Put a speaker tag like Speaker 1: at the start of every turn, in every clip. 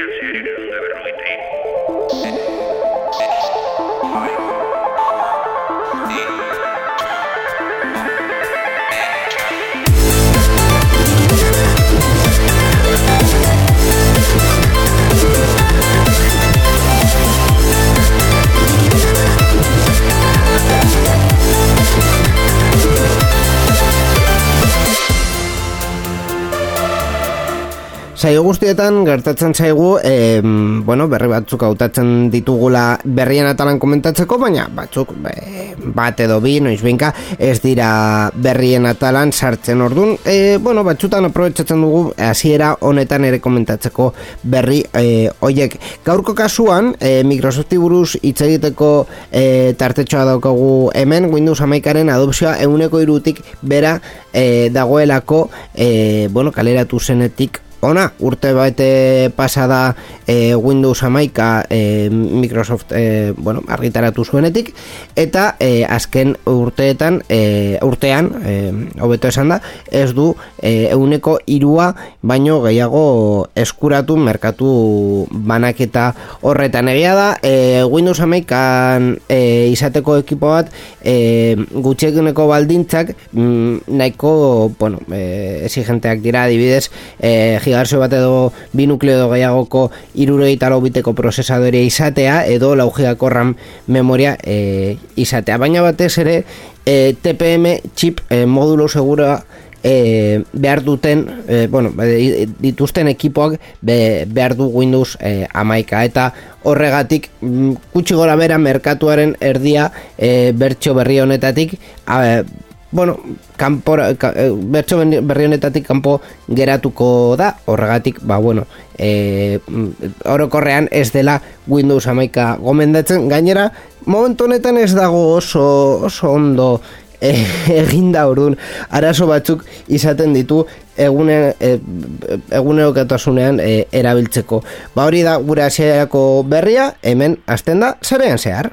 Speaker 1: Yes, yes, you do. Seven, only Saio guztietan gertatzen zaigu e, bueno, berri batzuk hautatzen ditugula berrien atalan komentatzeko, baina batzuk be, bat edo bi, noiz binka, ez dira berrien atalan sartzen ordun. E, bueno, batzutan aprobetsatzen dugu hasiera honetan ere komentatzeko berri e, oiek. Gaurko kasuan, e, Microsofti buruz hitz egiteko e, tartetxoa daukagu hemen, Windows amaikaren adopzioa euneko irutik bera e, dagoelako e, bueno, kaleratu zenetik Ona, urte bate pasada e, Windows amaika e, Microsoft e, bueno, argitaratu zuenetik eta e, azken urteetan e, urtean, e, hobeto esan da ez du e, euneko irua baino gehiago eskuratu merkatu banaketa horretan. Egia da e, Windows amaikan e, izateko ekipo bat e, gutxeguneko baldintzak mm, nahiko bueno, e, exigenteak dira adibidez e, gigahertz bat edo bi nukleo edo gehiagoko irurei talo biteko procesadore izatea edo laugigako RAM memoria e, izatea. Baina batez ere e, TPM chip e, modulo segura e, behar duten e, bueno, dituzten ekipoak be, behar du Windows e, amaika eta horregatik kutsi mm, gora bera merkatuaren erdia e, bertxo berri honetatik a, bueno, kanpo, ka, e, bertso berri honetatik kanpo geratuko da, horregatik, ba, bueno, e, orokorrean ez dela Windows amaika gomendatzen, gainera, momentu honetan ez dago oso, oso ondo e, eginda orduan, arazo batzuk izaten ditu egune, e, egunerokatasunean e, erabiltzeko. Ba hori da gure hasierako berria, hemen hasten da, zarean zehar.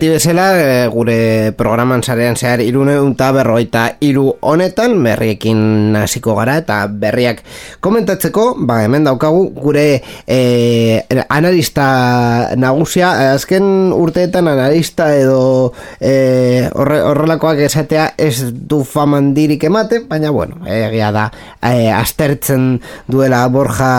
Speaker 1: Beti bezala, e, gure programan zarean zehar irune unta berroita iru honetan, berriekin hasiko gara eta berriak komentatzeko, ba, hemen daukagu, gure e, analista nagusia, azken urteetan analista edo e, horrelakoak esatea ez du famandirik emate, baina bueno, egia da, e, astertzen duela borja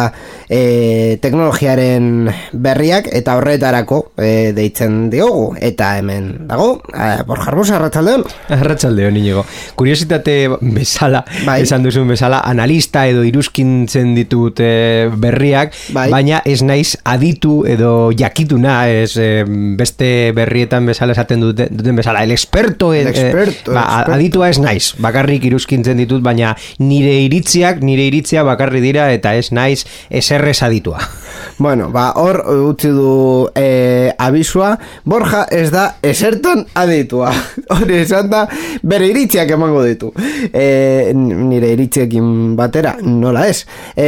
Speaker 1: e, teknologiaren berriak eta horretarako e, deitzen diogu, eta hemen dago, eh, Borja Arbosa, Arratxaldeon.
Speaker 2: Arratxaldeon, inigo. Kuriositate bezala, bai. esan duzun bezala, analista edo iruzkintzen ditut eh, berriak, bai. baina ez naiz aditu edo jakituna, ez eh, beste berrietan bezala esaten duten, duten bezala, el experto,
Speaker 1: el experto,
Speaker 2: ba, aditua ez naiz, bakarrik iruzkintzen ditut, baina nire iritziak, nire iritzia bakarri dira, eta ez naiz eserrez aditua.
Speaker 1: Bueno, ba, hor utzi du eh, abisua, Borja, ez da esertan aditua. Hori esan da, bere iritziak emango ditu. E, nire iritziekin batera, nola ez. E,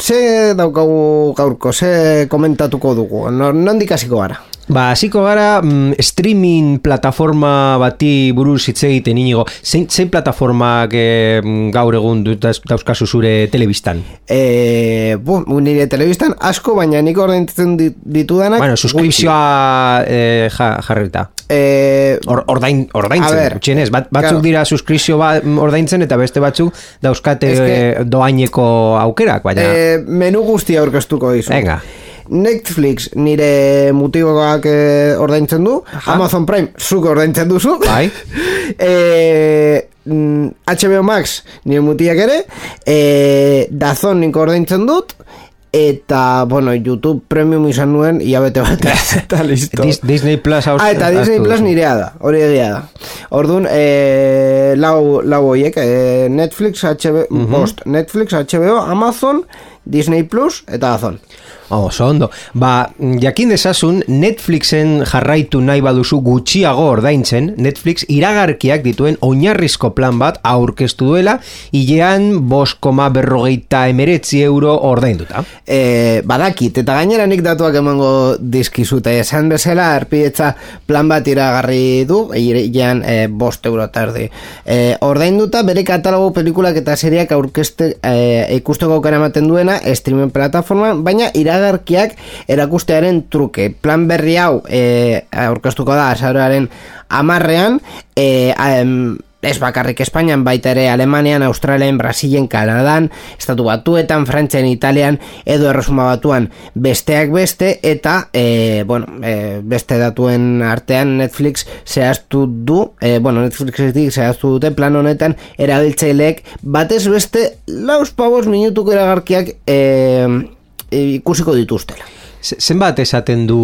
Speaker 1: ze daukagu gaurko, ze komentatuko dugu, nondik hasiko gara?
Speaker 2: Ba, hasiko gara mm, streaming plataforma bati buruz hitz egiten inigo. Zein, zein plataformak e, gaur egun dauzkazu zure telebistan?
Speaker 1: E, bu, nire telebistan asko, baina nik ordaintzen ditudanak...
Speaker 2: Bueno, suskripzioa e, jarrita. E, Or, ordain, ordaintzen, txenez, bat, batzuk claro. dira suskripzio ba, ordaintzen eta beste batzuk dauzkate que, doaineko aukerak, baina...
Speaker 1: E, menu guztia aurkeztuko dizu.
Speaker 2: Venga.
Speaker 1: Netflix nire mutiboak eh, ordaintzen du Amazon Prime zuk ordaintzen duzu.
Speaker 2: Bai.
Speaker 1: eh, HBO mm, Max nire mutiak ere. Eh, Dazon niko ordaintzen dut. Eta, bueno, YouTube Premium izan nuen iabete bat
Speaker 2: eta listo. Disney Plus
Speaker 1: ah, eta Disney Plus nirea da hori egia da. Orduan, eh, lau, lau oiek, eh, Netflix, HBO, uh -huh. Netflix, HBO, Amazon, Disney Plus eta Dazon.
Speaker 2: Oh, ondo. Ba, jakin dezasun, Netflixen jarraitu nahi baduzu gutxiago ordaintzen, Netflix iragarkiak dituen oinarrizko plan bat aurkeztu duela, hilean bos koma berrogeita emeretzi euro ordainduta.
Speaker 1: E, badakit, eta gainera nik datuak emango dizkizute, esan bezala, erpidetza plan bat iragarri du, hilean e, bost euro tarde. E, ordainduta, bere katalogo pelikulak eta seriak aurkezte e, ikusteko ematen duena, streaming plataforma, baina iragarkiak iragarkiak erakustearen truke. Plan berri hau e, aurkeztuko da azaroaren amarrean, e, ez bakarrik Espainian, baita ere Alemanian, Australian, Brasilen, Kanadan, Estatu Batuetan, Frantzian, Italian, edo erresuma batuan besteak beste, eta, e, bueno, e, beste datuen artean Netflix zehaztu du, e, bueno, Netflix zehaztu dute plan honetan, erabiltzaileek batez beste, laus pavos minutuko eragarkiak e, ikusiko dituztela.
Speaker 2: Zenbat esaten du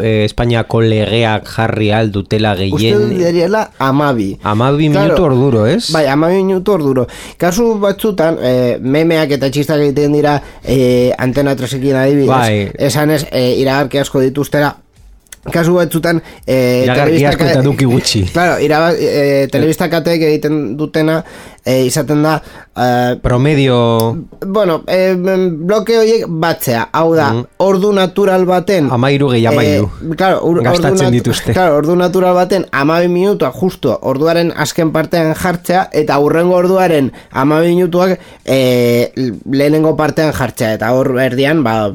Speaker 2: eh, Espainiako legeak jarri aldutela gehien?
Speaker 1: Uste diriela amabi.
Speaker 2: Amabi claro, minutu orduro, ez?
Speaker 1: Bai, amabi minutu orduro. Kasu batzutan, eh, memeak eta txistak egiten dira eh, antena tresekin adibidez. Bai. Esan ez, eh, iragarki asko dituztera, kasu batzutan
Speaker 2: eh, telebistak eta duki gutxi
Speaker 1: claro, ira, eh, telebistakatek egiten dutena eh, izaten da
Speaker 2: eh, promedio.
Speaker 1: Bueno, eh, bloke horiek batzea. Hau da, mm. ordu natural baten
Speaker 2: amairu gehi amairu
Speaker 1: eh, claro, ur, gastatzen ordu dituzte. claro, ordu natural baten amabi minutua justo orduaren azken partean jartzea eta urrengo orduaren amabi minutuak eh, lehenengo partean jartzea. Eta hor erdian ba,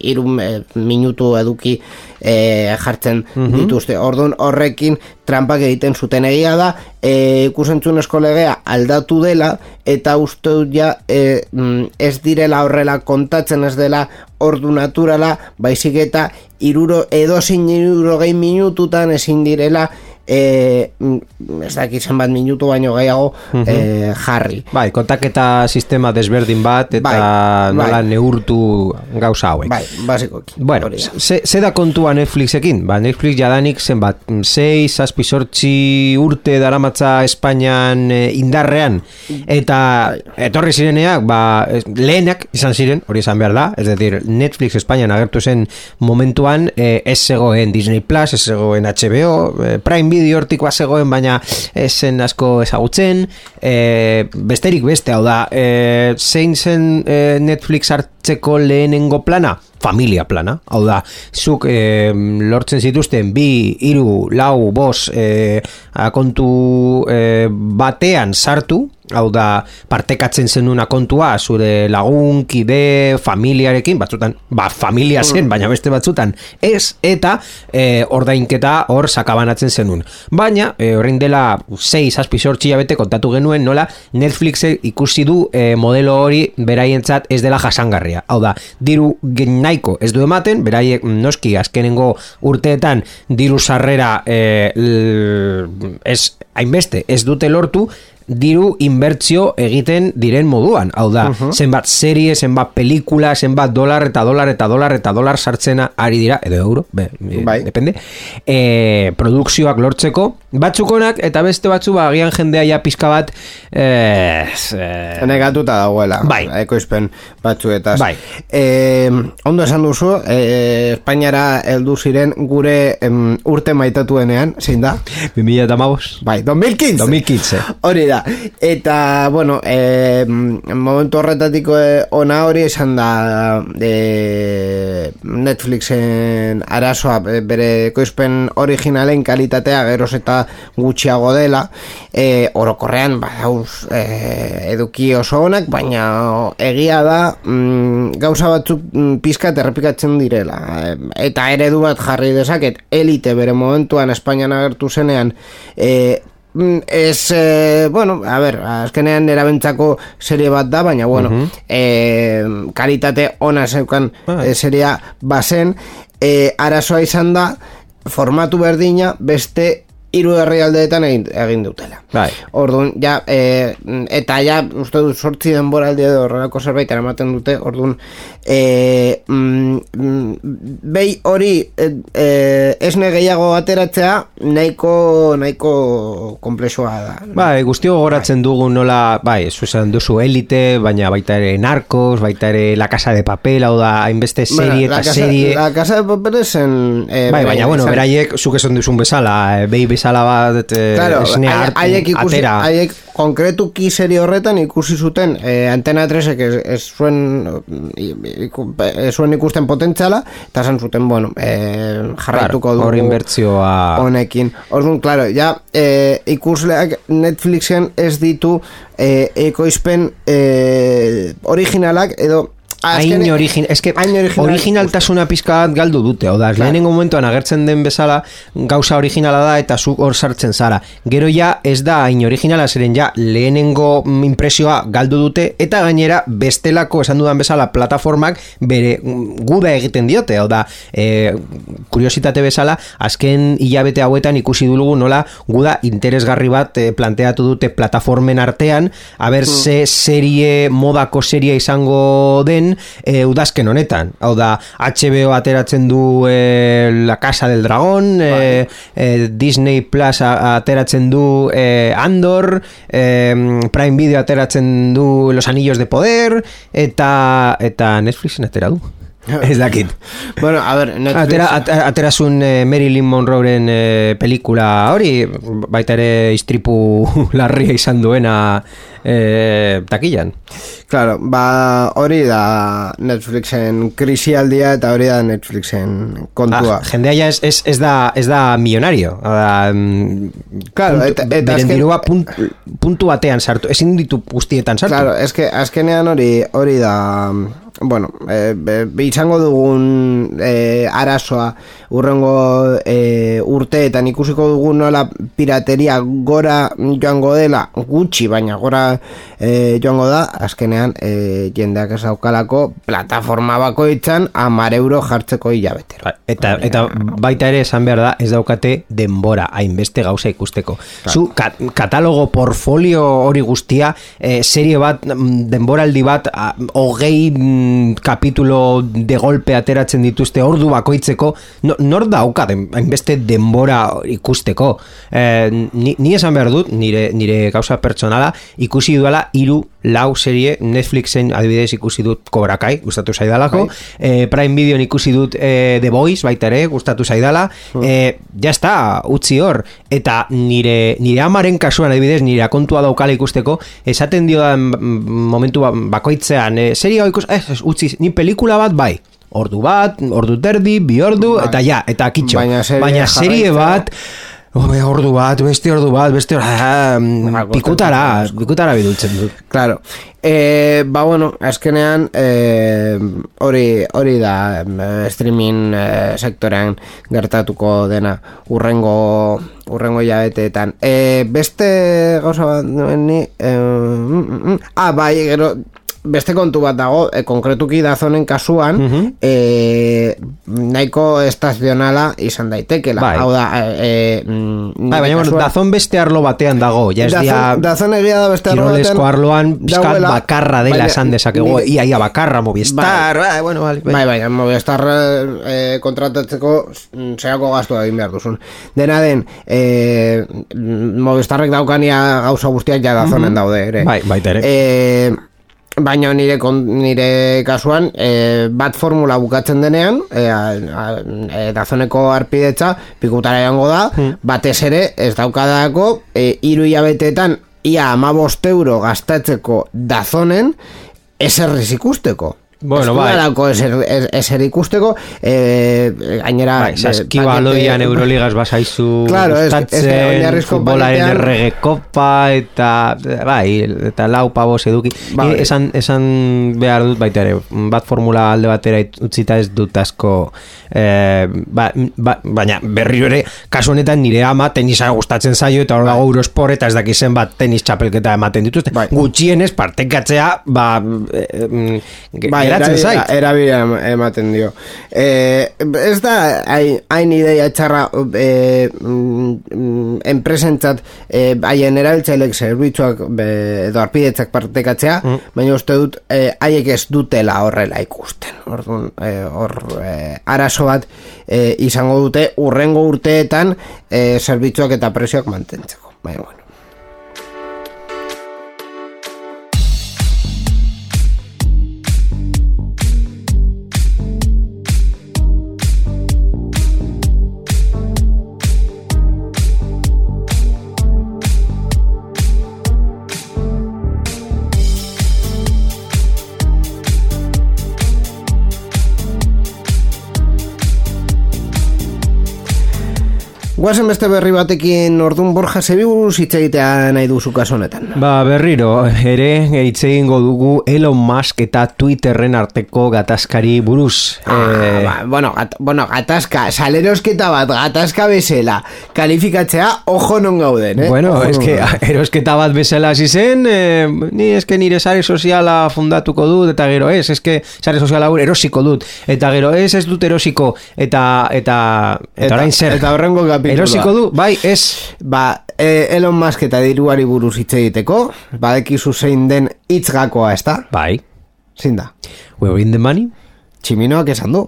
Speaker 1: irun eh, minutu eduki e, jartzen mm dituzte. Orduan horrekin trampak egiten zuten. Egia da, e, ikusentzunezko legea aldatu dela, eta uste ja e, ez direla horrela kontatzen ez dela ordu naturala, baizik eta iruro, iruro gehi minututan ezin direla e, ez dakit bat minutu baino gehiago e, jarri.
Speaker 2: Bai, kontaketa sistema desberdin bat eta bai, nola bai. neurtu gauza hauek.
Speaker 1: Bai, basiko.
Speaker 2: Bueno, ze, da kontua Netflixekin? Ba, Netflix jadanik zenbat, 6, zazpi sortzi urte daramatza Espainian e, indarrean eta bai. etorri zireneak, ba, lehenak izan ziren, hori izan behar da, ez decir, Netflix Espainian agertu zen momentuan e, ez zegoen Disney Plus, ez zegoen HBO, e, Prime bideo hortikoa zegoen baina esen asko ezagutzen. E, besterik beste hau da e, zein zen e, Netflix hartzeko lehenengo plana familia plana, hau da zuk e, lortzen zituzten bi, iru, lau, bos e, akontu e, batean sartu hau da partekatzen zenuna kontua zure lagun, kide, familiarekin, batzutan, ba, familia zen, baina beste batzutan, ez, eta e, ordainketa hor sakabanatzen zenun. Baina, e, horrein dela 6 aspi sortxia bete kontatu genuen, nola, Netflix ikusi du e, modelo hori beraientzat ez dela jasangarria. Hau da, diru nahiko ez du ematen, beraiek noski azkenengo urteetan diru sarrera e, ez hainbeste ez dute lortu, diru inbertzio egiten diren moduan. Hau da, uh -huh. zenbat serie, zenbat pelikula, zenbat dolar eta dolar eta dolar eta dolar sartzena ari dira, edo euro, be, bai. depende, e, produkzioak lortzeko, batzukonak eta beste batzu ba, agian jendea ja pizka bat
Speaker 1: e, e, negatuta dagoela
Speaker 2: bai.
Speaker 1: ekoizpen batzuetaz bai. e, ondo esan duzu e, Espainiara heldu ziren gure em, urte maitatuenean, zein da?
Speaker 2: 2000 eta
Speaker 1: Bai, 2015
Speaker 2: 2015
Speaker 1: Hori da, Eta, bueno, e, momentu horretatiko e, ona hori esan da e, Netflixen arazoa bere koizpen originalen kalitatea geroz eta gutxiago dela e, orokorrean ba, dauz e, eduki oso onak baina egia da mm, gauza batzuk mm, pizkat errepikatzen direla. Eta eredu bat jarri dezaket elite bere momentuan Espainian agertu zenean e, Ez, e, bueno, a ver, azkenean erabentzako serie bat da, baina, bueno, uh -huh. kalitate ona zeukan e, seria bazen, e, arazoa izan da, formatu berdina beste hiru herrialdeetan egin, egin dutela.
Speaker 2: Bai.
Speaker 1: Orduan, ja, e, eta ja, uste dut, sortzi denboraldi edo horrelako zerbait eramaten dute, orduan, e, mm, behi hori e, e, esne gehiago ateratzea, nahiko, nahiko komplexoa da.
Speaker 2: Bai, guztio goratzen bai. dugu nola, bai, zuzan duzu elite, baina baita ere narcos, baita ere la casa de papel, hau da, hainbeste serie eta serie.
Speaker 1: La casa de papel esen...
Speaker 2: Eh, bai, baina, bueno, beraiek, zuke son duzun bezala, eh, behi bezala bat eh,
Speaker 1: claro, esne haiek ikusi, atera. Haiek konkretu ki serie horretan ikusi zuten eh, Antena 3 ez, ez zuen ez zuen ikusten potentziala eta zan zuten, bueno eh, jarraituko
Speaker 2: dugu inbertzioa
Speaker 1: honekin. Orduan, claro, ja eh, ikusleak Netflixen ez ditu eh, ekoizpen eh, originalak edo
Speaker 2: Hain origin, eske originaltasuna pizka bat galdu dute, oda, claro. lehenengo momentuan agertzen den bezala gauza originala da eta zuk hor sartzen zara. Gero ja ez da hain originala zeren ja lehenengo impresioa galdu dute eta gainera bestelako esan dudan bezala plataformak bere guda egiten diote, oda, e, kuriositate bezala, azken hilabete hauetan ikusi dulugu nola guda interesgarri bat e, planteatu dute plataformen artean, haber mm. ze serie, modako serie izango den, e, udazken honetan. Hau da, HBO ateratzen du e, La Casa del Dragón, e, e, Disney Plus ateratzen du Andor, Prime Video ateratzen du Los Anillos de Poder, eta, eta Netflixen atera du. Ez dakit.
Speaker 1: bueno, a ver,
Speaker 2: Netflix... Atera, aterasun eh, Marilyn Monroeren eh, pelikula hori, baita ere istripu larria izan duena eh, takillan.
Speaker 1: Claro, ba hori da Netflixen krisialdia eta hori da Netflixen kontua.
Speaker 2: Ah, jendea ja ez, ez, ez, da, ez da millonario. Da,
Speaker 1: mm, claro,
Speaker 2: puntu, eta, eta dirua punt, puntu batean sartu, ezin ditu guztietan sartu.
Speaker 1: Claro, es que azkenean hori hori da bueno, e, be, izango dugun e, arazoa urrengo e, urteetan ikusiko dugun nola pirateria gora joango dela gutxi, baina gora e, joango da, azkenean e, jendeak ez aukalako plataforma bako itxan amar euro jartzeko hilabetero. Ba,
Speaker 2: eta, eta baita ere esan behar da ez daukate denbora hainbeste gauza ikusteko. Zu katalogo portfolio hori guztia e, serie bat, mm, denboraldi bat hogei mm, kapitulo de golpe ateratzen dituzte ordu bakoitzeko, no, nor dauka hainbeste denbora ikusteko. Eh, ni, ni esan behar dut, nire, nire gauza pertsonala, ikusi duela hiru lau serie Netflixen adibidez ikusi dut Cobra Kai, gustatu zaidalako, eh, Prime Video ikusi dut eh, The Boys, baita ere, gustatu zaidala, mm. eh, ja está, utzi hor, eta nire, nire amaren kasuan adibidez, nire akontua daukala ikusteko, esaten dio momentu ba, bakoitzean, eh, serie ikus, eh, utzi, ni pelikula bat bai, ordu bat, ordu terdi, bi ordu, bai. eta ja, eta kitxo. Baina serie, Baina serie bat, Obe, ordu bat, beste ordu bat, beste ordu bat, ah, pikutara, pikutara bidultzen dut.
Speaker 1: Claro. E, ba, bueno, azkenean, e, hori, hori da streaming e, sektorean gertatuko dena urrengo, urrengo jabeteetan. E, beste gauza bat, ni, e, mm, mm, mm. ah, bai, gero, beste kontu bat dago, e, konkretuki dazonen kasuan, mm nahiko estazionala izan daitekela. Bai. Hau da, e,
Speaker 2: bai, baina, bueno, dazon beste arlo batean dago, ja ez dia...
Speaker 1: Dazon egia da beste arlo batean...
Speaker 2: arloan, pizkat bakarra dela esan dezakegu, ia, ia bakarra, Movistar, bai, bai, bueno, bai,
Speaker 1: bai, bai, Movistar e, kontratatzeko zeako gastu egin behar duzun. Dena den, e, Movistarrek daukania gauza guztiak ja dazonen daude, ere.
Speaker 2: Bai, baita ere.
Speaker 1: E, baina nire nire kasuan e, bat formula bukatzen denean e, e, dazoneko arpidetza pikutara jango da hmm. batez ere ez daukadako e, iru hilabeteetan ia amabost euro gastatzeko dazonen, eserriz ikusteko.
Speaker 2: Bueno, bai.
Speaker 1: eser, ikusteko, eh, gainera...
Speaker 2: Bai, saskiba aloian Euroligas basaizu
Speaker 1: claro,
Speaker 2: gustatzen, futbolaren errege kopa, eta, bai, eta lau pabos eduki. Bai. esan, esan behar dut baita ere, bat formula alde batera utzita ez dut asko, eh, ba, ba, baina berri ere, kasu honetan nire ama tenisa gustatzen zaio, eta hor dago bai. eurospor, eta ez dakizen bat tenis txapelketa ematen dituzte. Bai. Gutxienez, partekatzea, ba, eh, mm, bai, geratzen zait.
Speaker 1: Erabila ematen dio. Eh, ez da, hain ideia txarra mm, enpresentzat eh, haien erabiltzailek zerbitzuak edo arpidetzak partekatzea, mm. baina uste dut eh, haiek ez dutela horrela ikusten. Orduan, eh, hor eh, arazo bat izango dute urrengo urteetan eh, zerbitzuak eta presioak mantentzeko. Baina, bueno. Guazen beste berri batekin ordun borja zebiburuz hitz egitea nahi duzu honetan.
Speaker 2: Ba, berriro, ere hitz egingo dugu Elon Musk eta Twitterren arteko gatazkari buruz.
Speaker 1: Ah, eh... ba, bueno, gat, bueno, gatazka, salerosketa bat, gatazka bezala, kalifikatzea, ojo non gauden, eh?
Speaker 2: Bueno, ojo eske, erosketa bat bezala hasi zen, eh, ni eske nire sare soziala fundatuko dut, eta gero ez, eske sare soziala erosiko dut, eta gero ez ez dut erosiko, eta, eta, eta, eta orain zer.
Speaker 1: Eta horrengo
Speaker 2: Erosiko du, bai, ez.
Speaker 1: Ba, e, Elon Musk eta diruari buruz hitz egiteko, badekizu zein den itzgakoa, ez da?
Speaker 2: Bai.
Speaker 1: Zein da?
Speaker 2: Where in the money?
Speaker 1: Tximinoak esan du.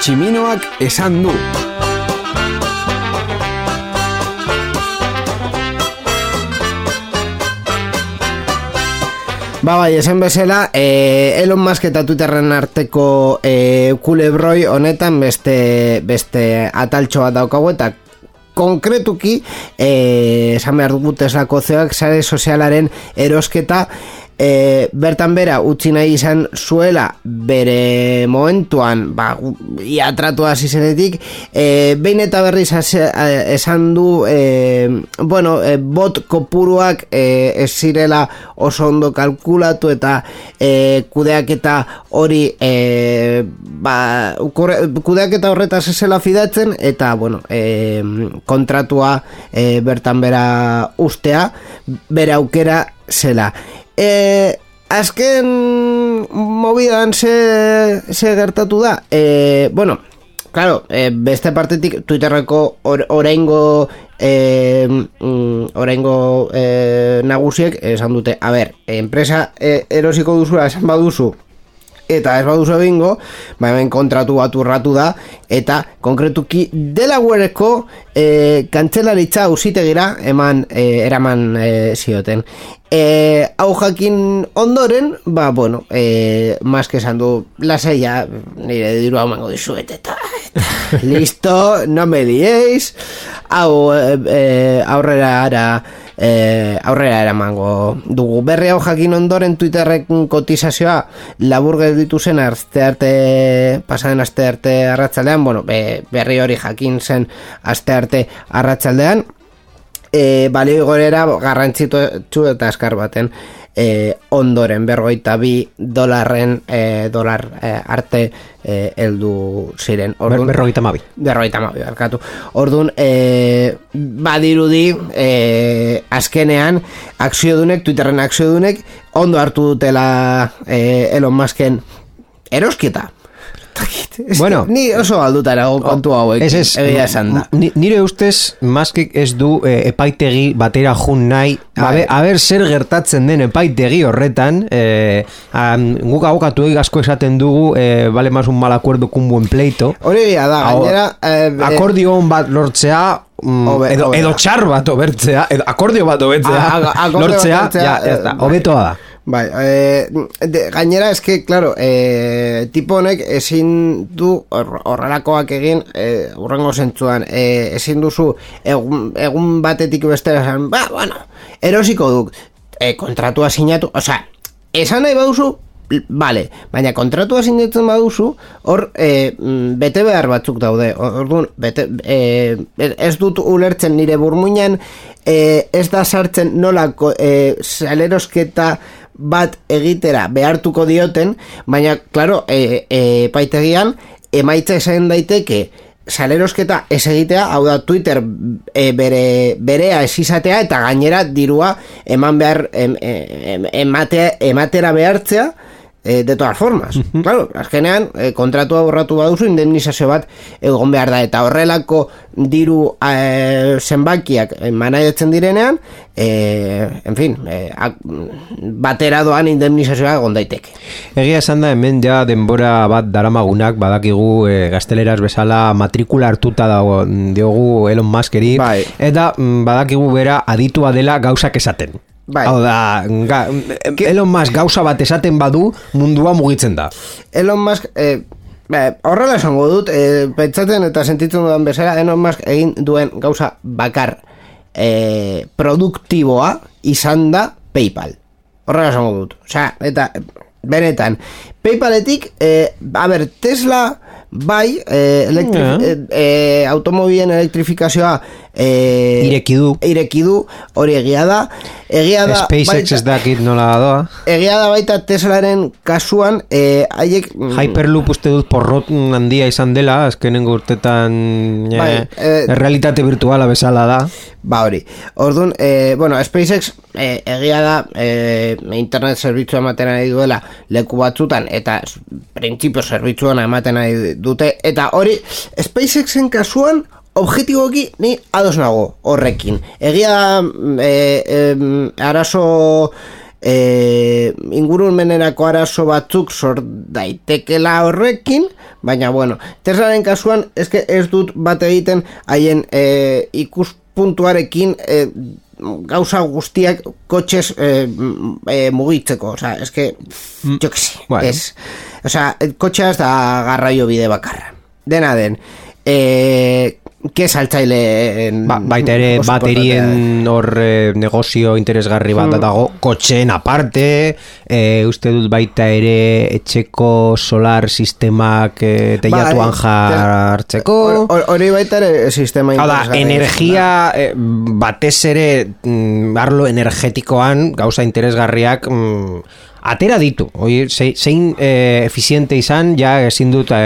Speaker 1: Tximinoak esan du. Ba bai, esan bezala, e, Elon Musk eta Twitterren arteko e, kulebroi honetan beste, beste ataltxo bat daukagu eta konkretuki e, esan behar dugu Teslako zeoak sare sozialaren erosketa e, bertan bera utzi nahi izan zuela bere momentuan ba, ia tratu hasi zenetik e, behin eta berriz esan du e, bueno, e, bot kopuruak e, ez zirela oso ondo kalkulatu eta e, kudeak eta hori e, ba, kudeak eta horretaz esela fidatzen eta bueno, e, kontratua e, bertan bera ustea bere aukera zela e, azken mobidan ze, ze gertatu da e, bueno Claro, e, beste partetik Twitterreko oraingo e, oraingo e, nagusiek esan dute, a ber, enpresa e, erosiko duzula esan baduzu eta ez baduzu egingo, ba hemen kontratu bat urratu da, eta konkretuki Delawareko e, kantzelaritza usitegira eman, e, eraman e, zioten. E, hau jakin ondoren, ba, bueno, e, maske esan du, lasaia, nire diru hau mango dizuet, eta, listo, no me liéis, hau e, aurrera ara, e, aurrera eramango dugu. Berri hau jakin ondoren Twitterrek kotizazioa labur ditu zen aste arte, pasaren aste arte arratsaldean, bueno, berri hori jakin zen aste arte arratsaldean, e, balio gorera garrantzitu eta askar baten e, ondoren bergoita bi dolarren e, dolar e, arte e, eldu ziren.
Speaker 2: Orduan, Ber, berrogeita mabi
Speaker 1: berrogeita mabi, barkatu. Orduan, e, badirudi e, azkenean akziodunek, Twitterren akziodunek ondo hartu dutela e, Elon Musken erosketa bueno, ni oso alduta erago kontu hauek. Ez ez, esan da.
Speaker 2: Nire ustez, maskik ez du e, epaitegi batera jun nahi. A ber, zer gertatzen den epaitegi horretan. E, guk agokatu asko esaten dugu, e, bale mas un mal acuerdo kun buen pleito.
Speaker 1: Hori da, gainera...
Speaker 2: E, akordio bat lortzea, mm, edo, edo txar bat obertzea, edo akordio bat obertzea, lortzea, ja, ja, ja, ja,
Speaker 1: Bai, e, de, gainera eske, claro, e, tipo honek ezin du horrelakoak egin e, urrengo zentzuan, e, ezin duzu egun, egun batetik bestera esan, ba, bueno, erosiko duk, e, kontratua sinatu, osea, esan nahi baduzu, Vale, baina kontratua sinatzen baduzu, hor e, bete behar batzuk daude. Orduan, bete, e, ez dut ulertzen nire burmuinan, e, ez da sartzen nola e, salerosketa bat egitera behartuko dioten, baina, klaro, e, e, paitegian, emaitza esan daiteke, salerosketa ez egitea, hau da Twitter e, bere, berea ez izatea eta gainera dirua eman behar em, em, ematea, ematera behartzea e, de todas formas. claro, azkenean, e, kontratua borratu baduzu, indemnizazio bat egon behar da, eta horrelako diru e, zenbakiak manaiatzen direnean, e, en fin, e, batera doan indemnizazioa egon daiteke.
Speaker 2: Egia esan da, hemen ja denbora bat daramagunak, badakigu e, gazteleraz bezala matrikula hartuta dago diogu Elon Muskeri, bai. eta mm, badakigu bera aditua dela gauzak esaten. Bai. Hau da, ga, Elon Musk gauza bat esaten badu mundua mugitzen da.
Speaker 1: Elon Musk, eh, horrela esango dut, eh, pentsatzen eta sentitzen dudan bezala, Elon Musk egin duen gauza bakar eh, produktiboa izan da PayPal. Horrela esango dut. Osea, eta benetan, PayPaletik, eh, a ber, Tesla bai, eh, elektri yeah. eh, automobilen elektrifikazioa
Speaker 2: eh, irekidu.
Speaker 1: irekidu, hori egia da. Egia da
Speaker 2: SpaceX baita, ez dakit nola doa.
Speaker 1: Egia da baita Teslaren kasuan, eh, haiek...
Speaker 2: Mm, Hyperloop uste dut porrot handia izan dela, azkenen urtetan bai, eh, realitate virtuala bezala da.
Speaker 1: Ba hori. Orduan, eh, bueno, SpaceX eh, egia da eh, internet zerbitzu ematen nahi duela leku batzutan, eta printzipio zerbitzuan ematen nahi dute eta hori SpaceXen kasuan objetiboki ni ados nago horrekin egia e, e, arazo e, ingurun menerako arazo batzuk sort daitekela horrekin baina bueno, Teslaren kasuan eske ez dut bat egiten haien e, ikuspuntuarekin e, gauza guztiak kotxez e, e, mugitzeko, oza, eske, mm. jo que si, bueno. es, oza, kotxeaz da garraio bide bakarra. Dena den, e, ke saltzaile
Speaker 2: ba, baita ere baterien hor eh, negozio interesgarri bat hmm. dago kotxeen aparte e, uste dut baita ere etxeko solar sistemak e, teiatuan ba, jartzeko.
Speaker 1: hori baita ere sistema
Speaker 2: da, energia e, batez ere mm, arlo energetikoan gauza interesgarriak mm, atera ditu. Oi, zein e, efiziente izan, ja ezin dut e,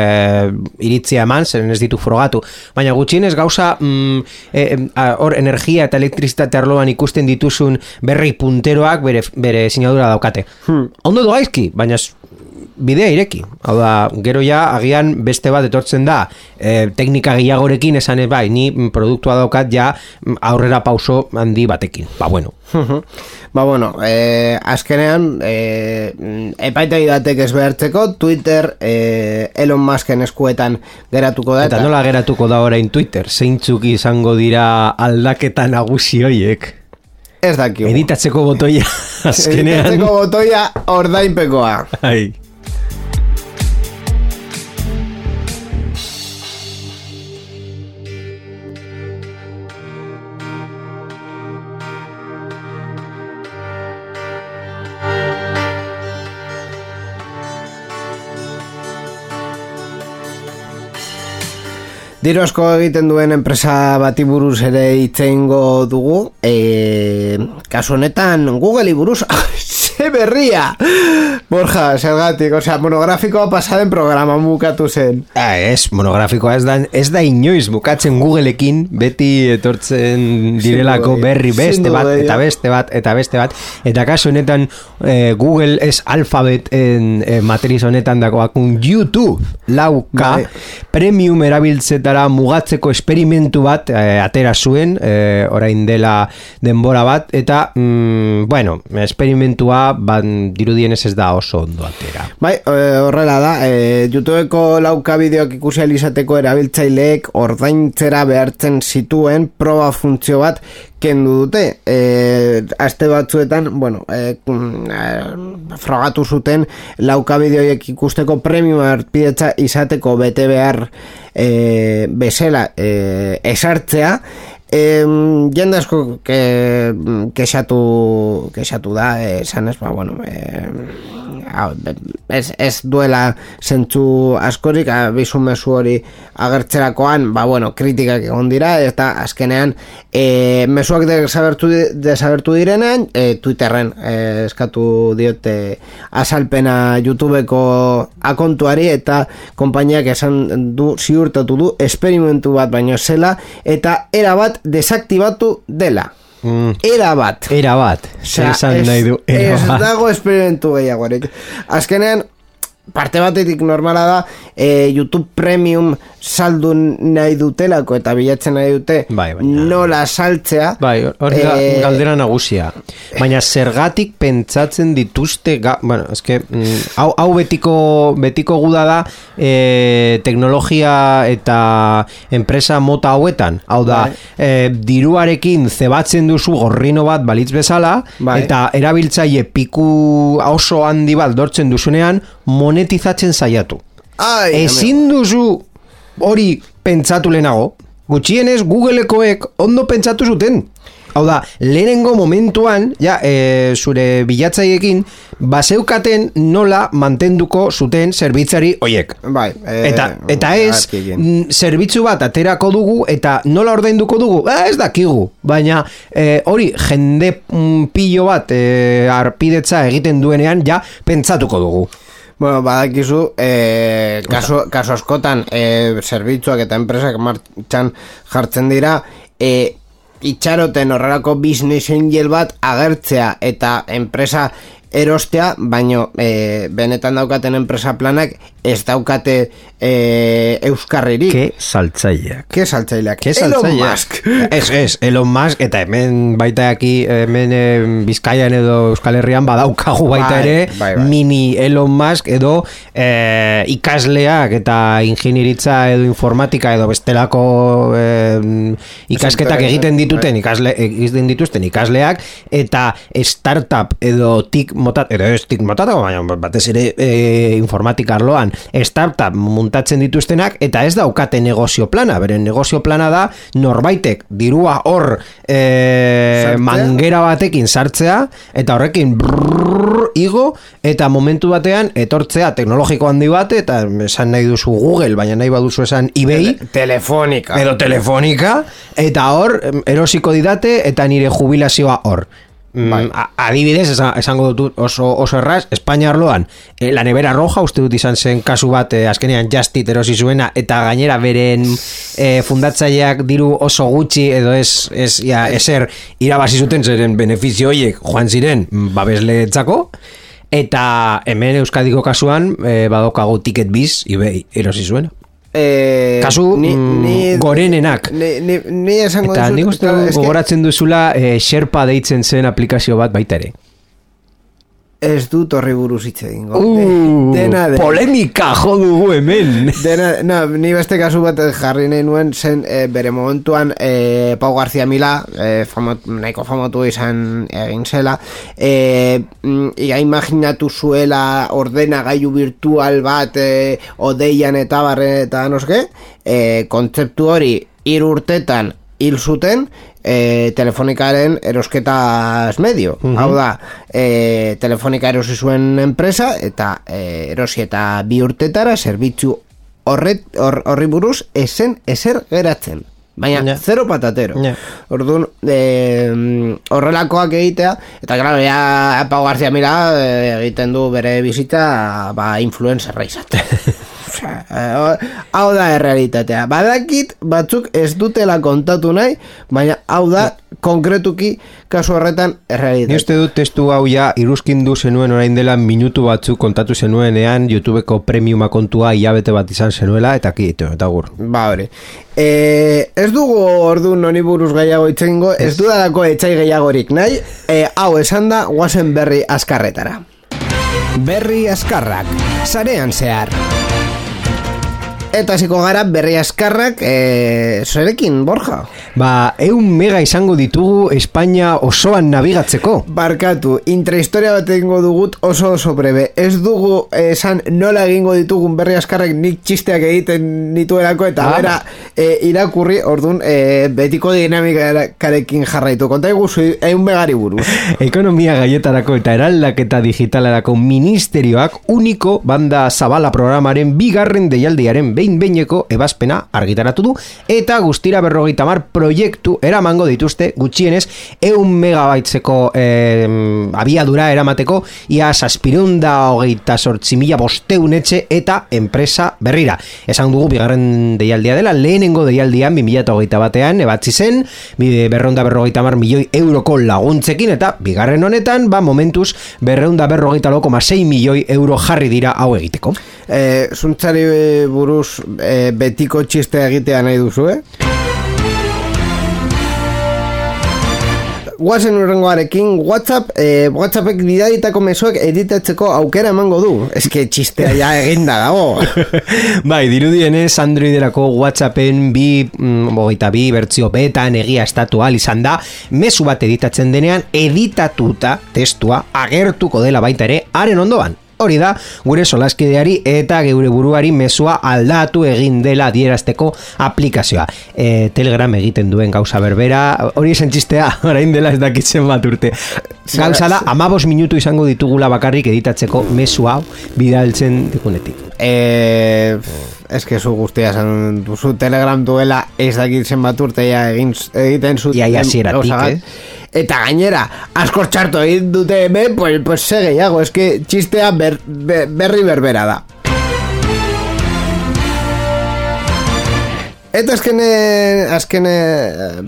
Speaker 2: iritzia eman, zen ez ditu frogatu. Baina gutxienez gauza mm, hor energia eta elektrizitate arloan ikusten dituzun berri punteroak bere, bere sinadura daukate. Hmm. Ondo doaizki, baina bidea ireki. Hau da, gero ja, agian beste bat etortzen da, e, teknika gehiagorekin esan ez bai, ni produktua daukat ja aurrera pauso handi batekin. Ba, bueno.
Speaker 1: Ba, bueno, e, azkenean, e, epaita idatek ez behartzeko, Twitter e, Elon Musken eskuetan geratuko da.
Speaker 2: Eta, nola geratuko da orain Twitter? Zeintzuk izango dira aldaketa nagusi hoiek?
Speaker 1: Ez dakio.
Speaker 2: Editatzeko botoia, azkenean.
Speaker 1: Editatzeko botoia ordainpekoa.
Speaker 2: Ai.
Speaker 1: Diro asko egiten duen enpresa bati buruz ere itzeingo dugu. E, kasu honetan Google buruz berria. Borja, zergatik, osea, monografikoa pasaden programa bukatu zen.
Speaker 2: Ah, ez, monografikoa ez da, ez da inoiz bukatzen Googleekin, beti etortzen direlako berri beste bat, eta beste bat, eta beste bat. Eta kasu honetan eh, Google ez alfabet en, en matriz honetan dagoakun YouTube lauka bai. premium erabiltzeta mugatzeko esperimentu bat e, atera zuen, e, orain dela denbora bat, eta, mm, bueno, esperimentua ban dirudien ez da oso ondo atera.
Speaker 1: Bai, horrela da, e, YouTubeko lauka bideoak ikusi alizateko erabiltzaileek ordaintzera behartzen zituen proba funtzio bat kendu dute. E, aste batzuetan, bueno, e, frogatu zuten lauka bideoiek ikusteko premium arpidetza izateko bete behar e, bezala e, esartzea, Eh, jende asko ke, kexatu, kexatu da, esan ez, ba, bueno, eh, ez, ez duela zentzu askorik abizu mesu hori agertzerakoan ba bueno, kritikak egon dira eta azkenean e, mesuak desabertu, desabertu direnean e, Twitterren e, eskatu diote azalpena YouTubeko akontuari eta konpainiak esan du ziurtatu du esperimentu bat baino zela eta era bat desaktibatu dela Mm. Era bat.
Speaker 2: Era bat. Zer esan nahi du.
Speaker 1: Ez dago esperimentu gehiago. Azkenean, parte batetik normala da e, YouTube Premium saldu nahi dutelako eta bilatzen nahi dute bai, baina... nola saltzea
Speaker 2: bai, hori da e... galdera nagusia baina zergatik pentsatzen dituzte ga... bueno, eske, mm, hau, hau betiko, betiko guda da e, teknologia eta enpresa mota hauetan hau da, bai. e, diruarekin zebatzen duzu gorrino bat balitz bezala bai. eta erabiltzaile piku oso handi bat dortzen duzunean monetizatzen saiatu. Ai, Ezin duzu hori pentsatu lehenago, gutxienez Googleekoek ondo pentsatu zuten. Hau da, lehenengo momentuan, ja, e, zure bilatzaiekin, baseukaten nola mantenduko zuten zerbitzari oiek.
Speaker 1: Bai,
Speaker 2: e, eta, eta ez, zerbitzu bat aterako dugu, eta nola ordainduko dugu, eh, ez dakigu. Baina, e, hori, jende mm, pillo bat e, arpidetza egiten duenean, ja, pentsatuko dugu.
Speaker 1: Bueno, badakizu, e, kaso, kaso askotan, e, zerbitzuak eta enpresak martxan jartzen dira, e, itxaroten horrelako business angel bat agertzea eta enpresa erostea, baino e, benetan daukaten enpresa planak ez daukate e, euskarririk.
Speaker 2: Ke saltzaileak.
Speaker 1: Ke saltzaileak.
Speaker 2: Ke saltzaileak. Elon Musk. Ez, ez, Elon Musk, eta hemen baita aquí, hemen e, Bizkaian edo Euskal Herrian badaukagu baita bai, ere, bai, bai. mini Elon Musk edo e, ikasleak eta ingenieritza edo informatika edo bestelako e, ikasketak egiten dituten ikasle, egiten dituzten ikasleak eta startup edo tik motat, edo ez tik motat, baina batez ere e, informatika arloan startup muntatzen dituztenak eta ez daukate negozio plana, beren negozio plana da norbaitek dirua hor e, mangera batekin sartzea eta horrekin brrr, igo eta momentu batean etortzea teknologiko handi bate eta esan nahi duzu Google, baina nahi baduzu esan eBay.
Speaker 1: Telefonika.
Speaker 2: Edo telefonika eta hor erosiko didate eta nire jubilazioa hor bai. adibidez, esango dut oso, oso erraz, Espainia arloan, e, la nevera roja, uste dut izan zen kasu bat, e, azkenean justit erosi zuena, eta gainera beren e, fundatzaileak diru oso gutxi, edo ez, ez ja, eser, irabazi zuten zeren beneficio horiek joan ziren babesle etzako, eta hemen Euskadiko kasuan, e, badokago tiket biz, ibe, erosi zuena.
Speaker 1: Eh,
Speaker 2: Kasu ni, mm, ni, gorenenak.
Speaker 1: ni, ni, ni esango
Speaker 2: Eta nik uste gogoratzen duzula eh, Sherpa deitzen zen aplikazio bat baita ere
Speaker 1: Ez dut horri buruz hitz egingo.
Speaker 2: Uh, dena de, polemika jo dugu hemen.
Speaker 1: Dena, no, ni beste kasu bat jarri nahi nuen zen e, bere momentuan e, Pau García Mila, e, famot, nahiko famatu izan egin zela, e, ia imaginatu zuela ordena gaiu virtual bat e, odeian eta barre eta noske, e, kontzeptu hori irurtetan hil zuten, e, telefonikaren erosketa medio. Uh Hau da, e, telefonika erosi zuen enpresa eta e, erosi eta bi urtetara zerbitzu horret, horri buruz esen eser geratzen. Baina, zero patatero. Yeah. Orduan, e, horrelakoak egitea, eta gara, ja, Pau García Mira egiten du bere bizita, ba, influencerra izatea. hau da errealitatea. Badakit batzuk ez dutela kontatu nahi, baina hau da konkretuki kasu horretan errealitatea.
Speaker 2: Ni uste dut testu hau ja iruzkindu zenuen orain dela minutu batzuk kontatu zenuenean YouTubeko premiuma kontua hilabete bat izan zenuela eta kitu, eta gur.
Speaker 1: Ba hori. E, ez dugu ordu noni buruz gehiago itzengo, ez dudalako etxai gehiagorik nahi, e, hau esan da guazen berri askarretara. Berri askarrak, sarean zehar. Eta ziko gara berri askarrak e, Zerekin, Borja?
Speaker 2: Ba, eun mega izango ditugu Espainia osoan nabigatzeko
Speaker 1: Barkatu, intrahistoria bat egingo dugut oso oso brebe Ez dugu esan nola egingo ditugun berri askarrak nik txisteak egiten nituelako Eta ah. bera e, irakurri orduan e, betiko dinamikarekin jarraitu Konta iguzu eun megari buruz
Speaker 2: Ekonomia gaietarako eta eraldaketa digitalarako ministerioak Uniko banda zabala programaren bigarren deialdiaren behin behineko ebazpena argitaratu du eta guztira berrogeita mar proiektu eramango dituzte gutxienez eun megabaitzeko eh, abiadura eramateko ia saspirunda hogeita sortzi mila bosteun etxe eta enpresa berrira. Esan dugu bigarren deialdia dela, lehenengo deialdian 2008 batean ebatzi zen berreunda berrogeita mar milioi euroko laguntzekin eta bigarren honetan ba momentuz berreunda berrogeita loko ma 6 milioi euro jarri dira hau egiteko.
Speaker 1: Eh, zuntzari buruz e, betiko txiste egitea nahi duzu, eh? Guazen urrengoarekin, WhatsApp, e, WhatsAppek bidalitako mesuak editatzeko aukera emango du. Que txistea ja eginda dago.
Speaker 2: bai, dirudienez, Androiderako WhatsAppen bi, mm, bi, bertzio betan egia estatu izan da, mesu bat editatzen denean, editatuta testua agertuko dela baita ere, haren ondoan hori da gure solaskideari eta geure buruari mesua aldatu egin dela dierazteko aplikazioa. E, Telegram egiten duen gauza berbera, hori esen txistea, orain dela ez dakitzen bat urte. Gauza da, amabos minutu izango ditugula bakarrik editatzeko mesua bidaltzen dikunetik.
Speaker 1: E, que zu guztia esan duzu Telegram duela ez dakitzen bat urte egin, egiten zut.
Speaker 2: Ia, ia, eh?
Speaker 1: Eta gainera, asko txartu egin dute hemen, pues, pues segeiago, eske txistea ber, berri berbera da. Eta azkene, azkene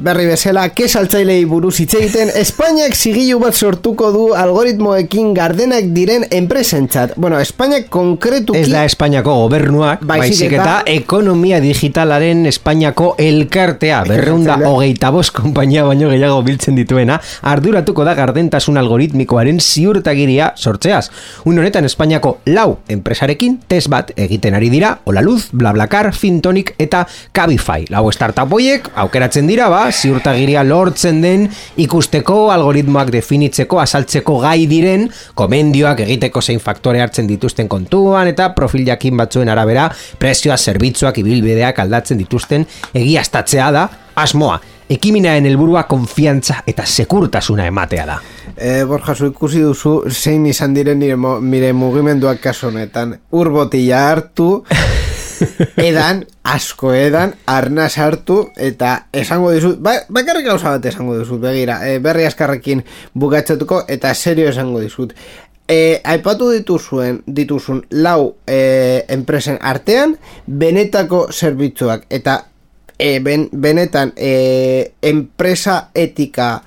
Speaker 1: berri bezala, ke saltzailei buruz hitz egiten, Espainiak zigilu bat sortuko du algoritmoekin gardenak diren enpresentzat. Bueno, Espainiak konkretuki...
Speaker 2: Ez da Espainiako gobernuak, baizik eta ekonomia digitalaren Espainiako elkartea, berreunda hogeita bost kompainia baino gehiago biltzen dituena, arduratuko da gardentasun algoritmikoaren ziurtagiria sortzeaz. Un honetan Espainiako lau enpresarekin test bat egiten ari dira, Olaluz, Blablacar, Fintonic eta Kabi Cabify. Lau startup hoiek aukeratzen dira ba, ziurtagiria lortzen den ikusteko algoritmoak definitzeko azaltzeko gai diren komendioak egiteko zein faktore hartzen dituzten kontuan eta profil jakin batzuen arabera prezioa zerbitzuak ibilbideak aldatzen dituzten egiaztatzea da asmoa. Ekiminaen helburua konfiantza eta sekurtasuna ematea da.
Speaker 1: E, Borja, zu ikusi duzu zein izan diren nire, mire mugimenduak kaso honetan. Urbotila hartu, edan, asko edan, arna sartu, eta esango dizut, ba, bakarrik gauza bat esango dizut, begira, e, berri askarrekin bukatzatuko, eta serio esango dizut. E, aipatu dituzuen, dituzun lau e, enpresen artean, benetako zerbitzuak, eta e, ben, benetan e, enpresa etika,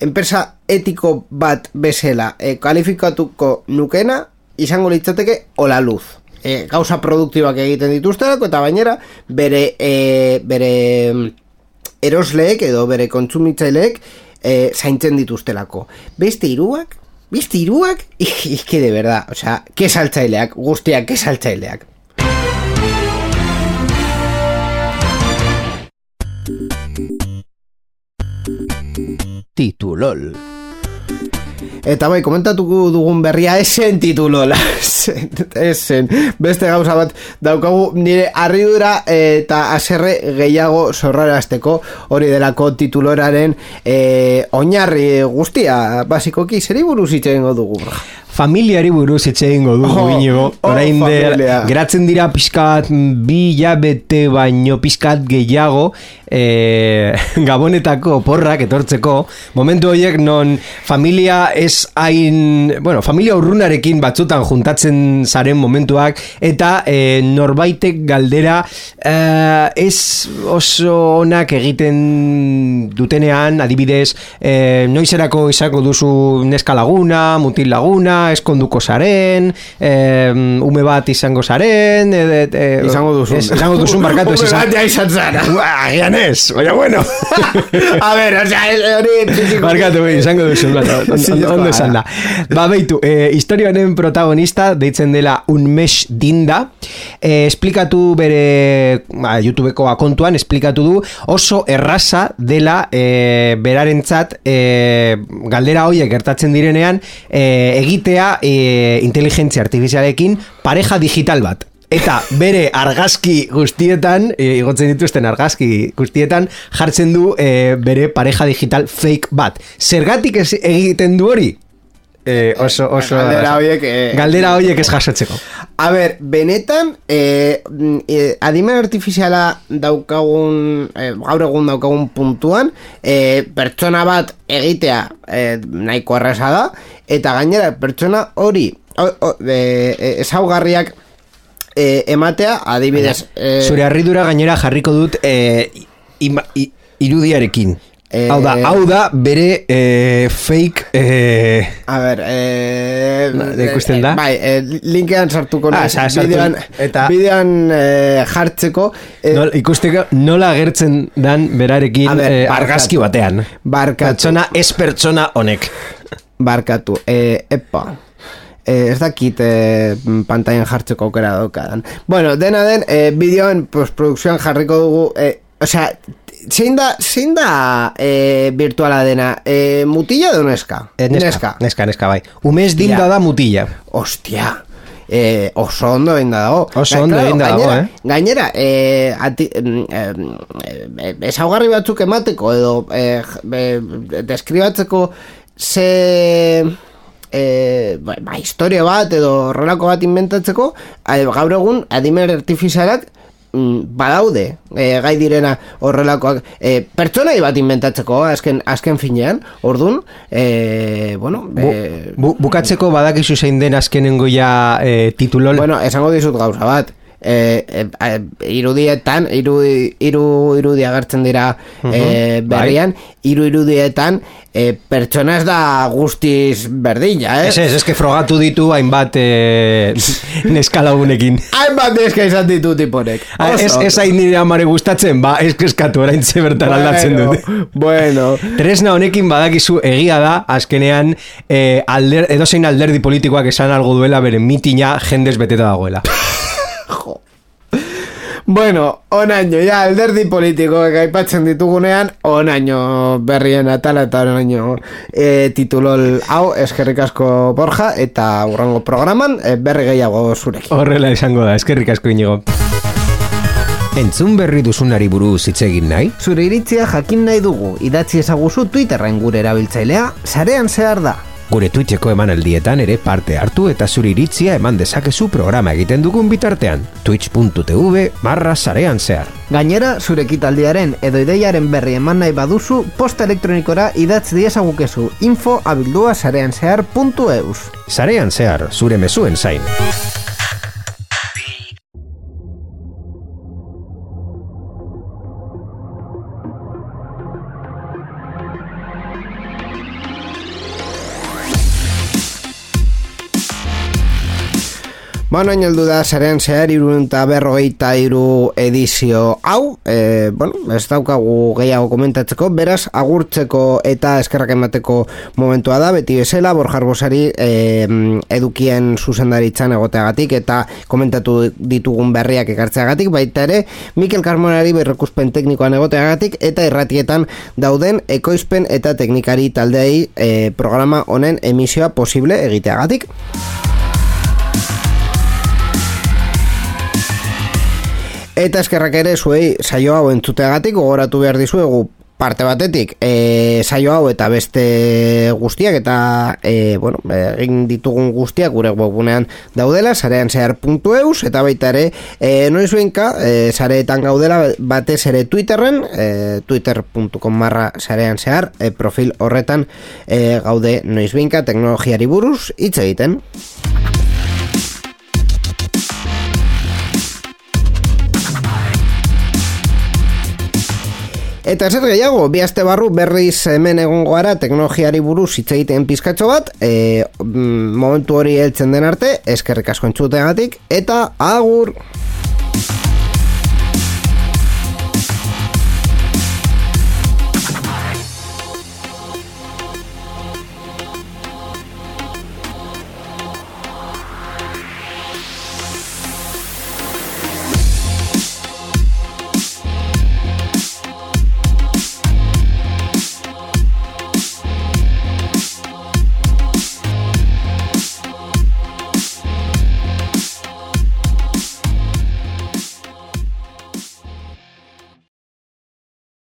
Speaker 1: enpresa etiko bat bezala e, kalifikatuko nukena, izango litzateke, ola luz e, gauza produktibak egiten dituztelako eta bainera bere e, bere mm, erosleek edo bere kontsumitzaileek e, zaintzen dituztelako. Beste hiruak, beste hiruak, ikke de verdad, o sea, ke saltzaileak, guztiak ke saltzaileak.
Speaker 2: Titulol.
Speaker 1: Eta bai, komentatuko dugun berria esen titulola. esen. Beste gauza bat daukagu nire arridura eta aserre gehiago zorrarazteko hori delako tituloraren e, oinarri guztia. Basikoki, zeri buruz itxegengo dugu?
Speaker 2: familiari buruz hitz egingo du oh, inigo. Oh, Orain geratzen dira pizkat bi jabete baino pizkat gehiago e, gabonetako porrak etortzeko momentu horiek non familia ez hain bueno, familia urrunarekin batzutan juntatzen zaren momentuak eta e, norbaitek galdera e, ez oso onak egiten dutenean adibidez e, noizerako izango duzu neska laguna, mutil laguna eskonduko zaren e, ume bat izango zaren e,
Speaker 1: e, izango duzun
Speaker 2: izango duzun barkatu
Speaker 1: ume bat ja izan
Speaker 2: zara ez, baina bueno.
Speaker 1: A ver, o sea, hori...
Speaker 2: Markatu, bai, izango duzu, ondo esan da. Ba, beitu, eh, historioaren protagonista, deitzen dela un mes dinda, eh, esplikatu bere, ba, YouTubeko akontuan, esplikatu du, oso erraza dela eh, berarentzat eh, galdera hoiek gertatzen direnean, eh, egitea eh, inteligentzia artifizialekin pareja digital bat. Eta bere argazki guztietan, e, igotzen dituzten argazki guztietan, jartzen du e, bere pareja digital fake bat. Zergatik ez egiten du hori? E, oso, oso,
Speaker 1: galdera horiek e,
Speaker 2: galdera horiek ez jasotzeko
Speaker 1: a ber, benetan e, e, adimen artifiziala daukagun e, gaur egun daukagun puntuan e, pertsona bat egitea e, nahiko arrasa da eta gainera pertsona hori e, ezaugarriak e, ematea, adibidez...
Speaker 2: E, Zure harridura gainera jarriko dut e, ima, irudiarekin. E, hau da, hau da bere e, fake e,
Speaker 1: a ber e,
Speaker 2: ikusten da?
Speaker 1: bai, e, linkean sartuko ah, sa, bidean, eta bidean e, jartzeko
Speaker 2: e, Nol, ikusteko nola agertzen dan berarekin ber, e, argazki batean.
Speaker 1: Barkatu.
Speaker 2: Pertsona ez pertsona honek.
Speaker 1: Barkatu e, epa eh, ez dakit eh, pantailan jartzeko aukera daukadan. Bueno, dena den, eh, bideoen postprodukzioan jarriko dugu, eh, osea, zein da, zein da eh, virtuala dena? Eh, mutilla edo neska?
Speaker 2: Eh, neska, neska, neska, bai. Umez dinda da mutilla.
Speaker 1: Ostia, eh, oso ondo egin da dago.
Speaker 2: Oso ondo egin da dago, eh?
Speaker 1: Gainera, eh, ati, eh, eh, esaugarri batzuk emateko edo eh, deskribatzeko ze e, ba, ba, historia bat edo horrelako bat inventatzeko gaur egun adimer artifizialak mm, badaude e, gai direna horrelakoak e, pertsonai bat inventatzeko azken, azken finean. Ordun e, bueno,
Speaker 2: e, bukatzeko badakizu zein den azkenengo ja e, titulol
Speaker 1: bueno, esango dizut gauza bat e, e, irudietan iru, iru, irudi agertzen dira uh berrian. Iru irudietan e, pertsona ez da guztiz berdina, eh?
Speaker 2: Ez ez, ez que frogatu ditu hainbat e, neskalagunekin
Speaker 1: hainbat neska izan ditu tiponek.
Speaker 2: Ah, Ez, ez hain nire amare gustatzen, ba, ez eskatu orain bertan bueno, aldatzen dut
Speaker 1: Bueno.
Speaker 2: Tresna honekin badakizu egia da, azkenean e, alder, edozein alderdi politikoak esan algo duela bere mitina jendez beteta dagoela.
Speaker 1: Bueno, onaino, ja, alderdi politiko aipatzen ditugunean, onaino berrien atala eta onaino e, titulol hau eskerrik asko borja eta urrango programan e, berri gehiago zurek.
Speaker 2: Horrela izango da, eskerrik asko inigo. Entzun berri duzunari buruz hitz egin nahi?
Speaker 1: Zure iritzia jakin nahi dugu, idatzi ezaguzu Twitterren gure erabiltzailea, sarean zehar da.
Speaker 2: Gure Twitcheko emanaldietan ere parte hartu eta zuri iritzia eman dezakezu programa egiten dugun bitartean. Twitch.tv marra sarean zehar.
Speaker 1: Gainera, zure kitaldiaren edo ideiaren berri eman nahi baduzu, posta elektronikora idatz diesagukezu info abildua sarean zehar.eus.
Speaker 2: Sarean zehar, zure mezuen zain.
Speaker 1: Bueno, heldu da, zaren zehar, irun eta berrogeita iru edizio hau, e, bueno, ez daukagu gehiago komentatzeko, beraz, agurtzeko eta eskerrak emateko momentua da, beti bezala, borjar bosari e, edukien zuzendaritzan egoteagatik eta komentatu ditugun berriak ekartzeagatik, baita ere, Mikel Carmonari berrekuspen teknikoan egoteagatik eta irratietan dauden ekoizpen eta teknikari taldeei e, programa honen emisioa posible egiteagatik. Eta eskerrak ere zuei saio hau entzuteagatik gogoratu behar dizuegu parte batetik e, saio hau eta beste guztiak eta e, bueno, egin ditugun guztiak gure webunean daudela sarean zehar.eus eta baita ere e, noiz benka e, sareetan gaudela batez ere twitterren e, twitter.com marra sarean zehar e, profil horretan e, gaude noiz benka teknologiari buruz hitz egiten Eta zer gehiago, bi aste barru berriz hemen egongo gara teknologiari buruz hitz egiten pizkatxo bat, e, momentu hori heltzen den arte, eskerrik asko entzuteagatik, eta agur!